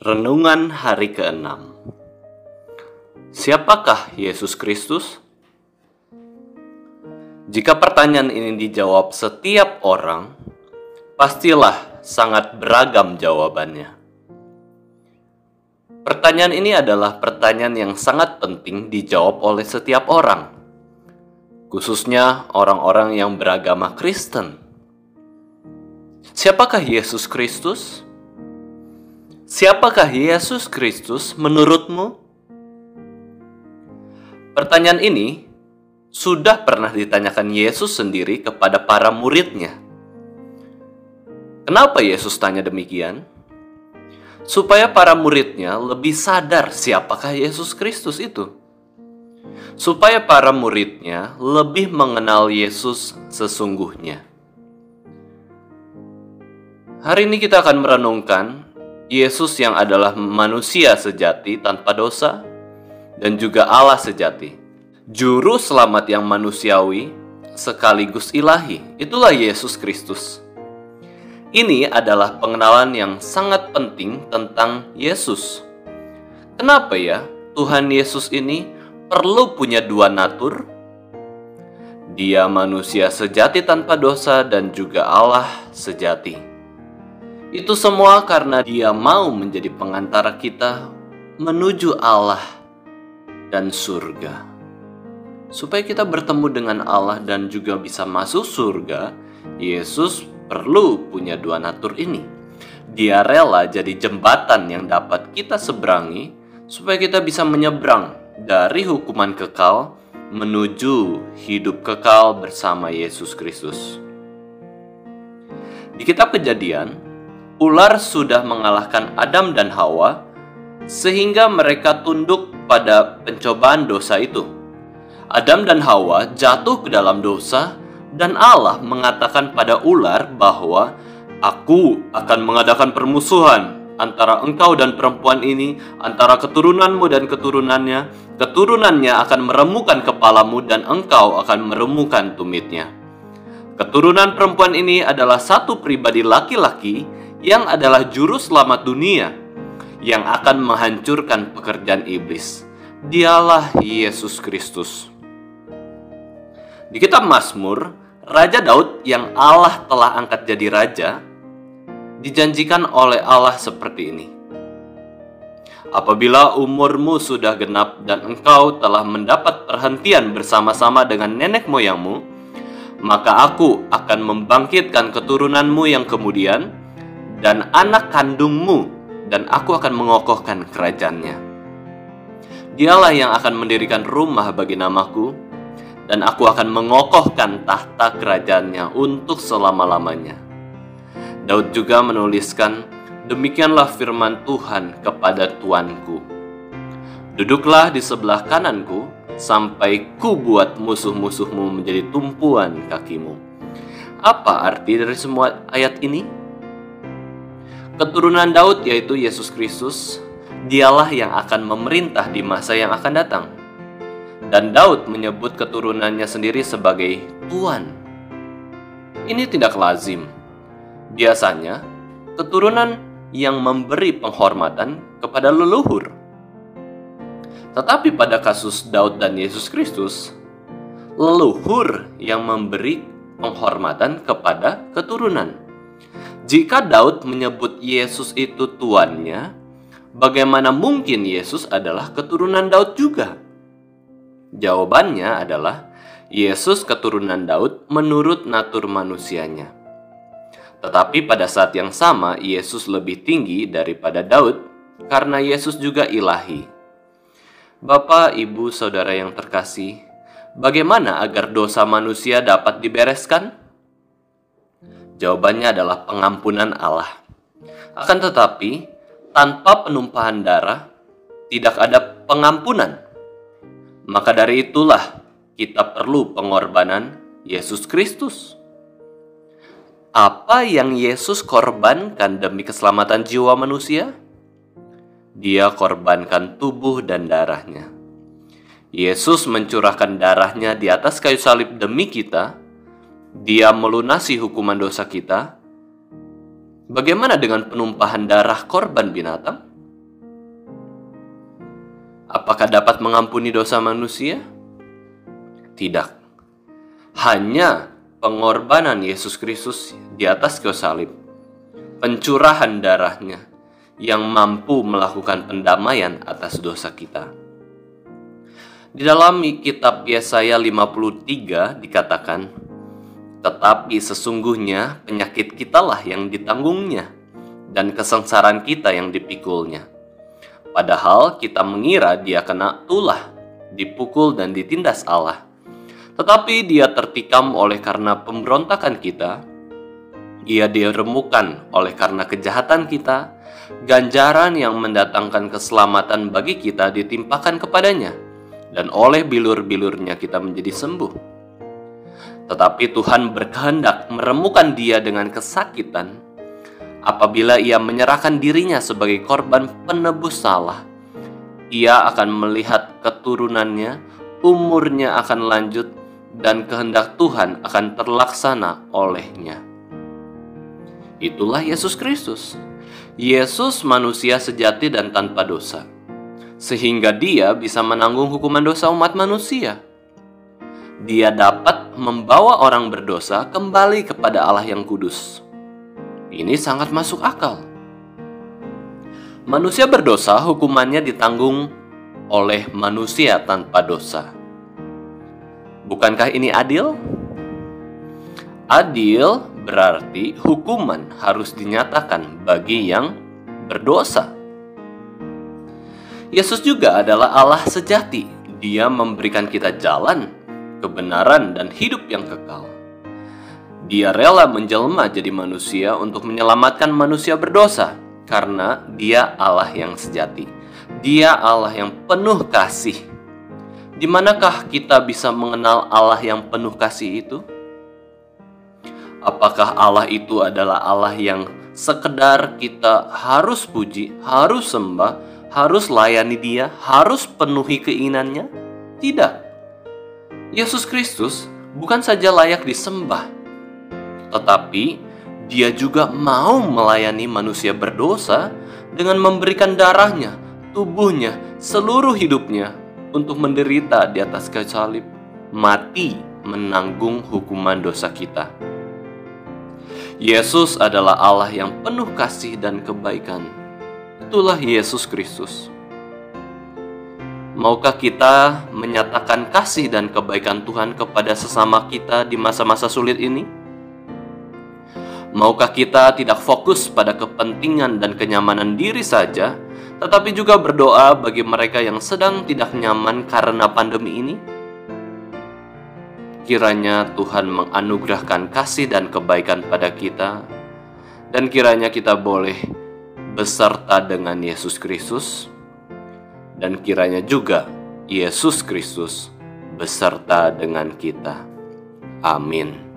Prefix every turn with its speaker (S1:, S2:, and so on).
S1: Renungan hari ke-6 Siapakah Yesus Kristus? Jika pertanyaan ini dijawab setiap orang, pastilah sangat beragam jawabannya. Pertanyaan ini adalah pertanyaan yang sangat penting dijawab oleh setiap orang, khususnya orang-orang yang beragama Kristen. Siapakah Yesus Kristus? Siapakah Yesus Kristus menurutmu? Pertanyaan ini sudah pernah ditanyakan Yesus sendiri kepada para muridnya. Kenapa Yesus tanya demikian? Supaya para muridnya lebih sadar siapakah Yesus Kristus itu. Supaya para muridnya lebih mengenal Yesus sesungguhnya. Hari ini kita akan merenungkan Yesus yang adalah manusia sejati tanpa dosa dan juga Allah sejati. Juru selamat yang manusiawi sekaligus ilahi. Itulah Yesus Kristus. Ini adalah pengenalan yang sangat penting tentang Yesus. Kenapa ya Tuhan Yesus ini perlu punya dua natur? Dia manusia sejati tanpa dosa dan juga Allah sejati. Itu semua karena Dia mau menjadi pengantara kita menuju Allah dan surga. Supaya kita bertemu dengan Allah dan juga bisa masuk surga, Yesus perlu punya dua natur ini. Dia rela jadi jembatan yang dapat kita seberangi supaya kita bisa menyeberang dari hukuman kekal menuju hidup kekal bersama Yesus Kristus. Di kitab Kejadian, ular sudah mengalahkan Adam dan Hawa, sehingga mereka tunduk pada pencobaan dosa itu. Adam dan Hawa jatuh ke dalam dosa, dan Allah mengatakan pada ular bahwa Aku akan mengadakan permusuhan antara engkau dan perempuan ini, antara keturunanmu dan keturunannya. Keturunannya akan meremukan kepalamu dan engkau akan meremukan tumitnya. Keturunan perempuan ini adalah satu pribadi laki-laki yang adalah juru selamat dunia yang akan menghancurkan pekerjaan iblis. Dialah Yesus Kristus. Di kitab Mazmur, Raja Daud yang Allah telah angkat jadi raja dijanjikan oleh Allah seperti ini. Apabila umurmu sudah genap dan engkau telah mendapat perhentian bersama-sama dengan nenek moyangmu, maka aku akan membangkitkan keturunanmu yang kemudian dan anak kandungmu, dan aku akan mengokohkan kerajaannya. Dialah yang akan mendirikan rumah bagi namaku, dan aku akan mengokohkan tahta kerajaannya untuk selama-lamanya. Daud juga menuliskan, Demikianlah firman Tuhan kepada Tuanku. Duduklah di sebelah kananku, sampai ku buat musuh-musuhmu menjadi tumpuan kakimu. Apa arti dari semua ayat ini? Keturunan Daud yaitu Yesus Kristus, dialah yang akan memerintah di masa yang akan datang. Dan Daud menyebut keturunannya sendiri sebagai Tuan. Ini tidak lazim. Biasanya, keturunan yang memberi penghormatan kepada leluhur. Tetapi pada kasus Daud dan Yesus Kristus, leluhur yang memberi penghormatan kepada keturunan. Jika Daud menyebut Yesus itu tuannya, bagaimana mungkin Yesus adalah keturunan Daud juga? Jawabannya adalah Yesus keturunan Daud menurut natur manusianya. Tetapi pada saat yang sama, Yesus lebih tinggi daripada Daud karena Yesus juga ilahi. Bapak, ibu, saudara yang terkasih, bagaimana agar dosa manusia dapat dibereskan? Jawabannya adalah pengampunan Allah. Akan tetapi, tanpa penumpahan darah, tidak ada pengampunan. Maka dari itulah kita perlu pengorbanan Yesus Kristus. Apa yang Yesus korbankan demi keselamatan jiwa manusia? Dia korbankan tubuh dan darahnya. Yesus mencurahkan darahnya di atas kayu salib demi kita dia melunasi hukuman dosa kita, bagaimana dengan penumpahan darah korban binatang? apakah dapat mengampuni dosa manusia? Tidak. Hanya pengorbanan Yesus Kristus di atas kayu salib, pencurahan darahnya yang mampu melakukan pendamaian atas dosa kita. Di dalam kitab Yesaya 53 dikatakan, Tetapi sesungguhnya penyakit kitalah yang ditanggungnya, dan kesengsaraan kita yang dipikulnya. Padahal kita mengira dia kena tulah, dipukul dan ditindas Allah. Tetapi dia tertikam oleh karena pemberontakan kita, ia diremukan oleh karena kejahatan kita, ganjaran yang mendatangkan keselamatan bagi kita ditimpakan kepadanya, dan oleh bilur-bilurnya kita menjadi sembuh. Tetapi Tuhan berkehendak meremukan dia dengan kesakitan apabila ia menyerahkan dirinya sebagai korban penebus salah. Ia akan melihat keturunannya, umurnya akan lanjut, dan kehendak Tuhan akan terlaksana olehnya. Itulah Yesus Kristus. Yesus manusia sejati dan tanpa dosa, sehingga Dia bisa menanggung hukuman dosa umat manusia. Dia dapat membawa orang berdosa kembali kepada Allah yang kudus. Ini sangat masuk akal. Manusia berdosa, hukumannya ditanggung oleh manusia tanpa dosa. Bukankah ini adil? Adil berarti hukuman harus dinyatakan bagi yang berdosa. Yesus juga adalah Allah sejati. Dia memberikan kita jalan, kebenaran, dan hidup yang kekal. Dia rela menjelma jadi manusia untuk menyelamatkan manusia berdosa, karena Dia Allah yang sejati. Dia Allah yang penuh kasih. Di manakah kita bisa mengenal Allah yang penuh kasih itu? Apakah Allah itu adalah Allah yang sekedar kita harus puji, harus sembah, harus layani Dia, harus penuhi keinginannya? Tidak. Yesus Kristus bukan saja layak disembah, tetapi Dia juga mau melayani manusia berdosa dengan memberikan darahnya, tubuhnya, seluruh hidupnya untuk menderita di atas kayu salib, mati menanggung hukuman dosa kita. Yesus adalah Allah yang penuh kasih dan kebaikan. Itulah Yesus Kristus. Maukah kita menyatakan kasih dan kebaikan Tuhan kepada sesama kita di masa-masa sulit ini? Maukah kita tidak fokus pada kepentingan dan kenyamanan diri saja, tetapi juga berdoa bagi mereka yang sedang tidak nyaman karena pandemi ini? Kiranya Tuhan menganugerahkan kasih dan kebaikan pada kita, dan kiranya kita boleh beserta dengan Yesus Kristus, dan kiranya juga Yesus Kristus beserta dengan kita. Amin.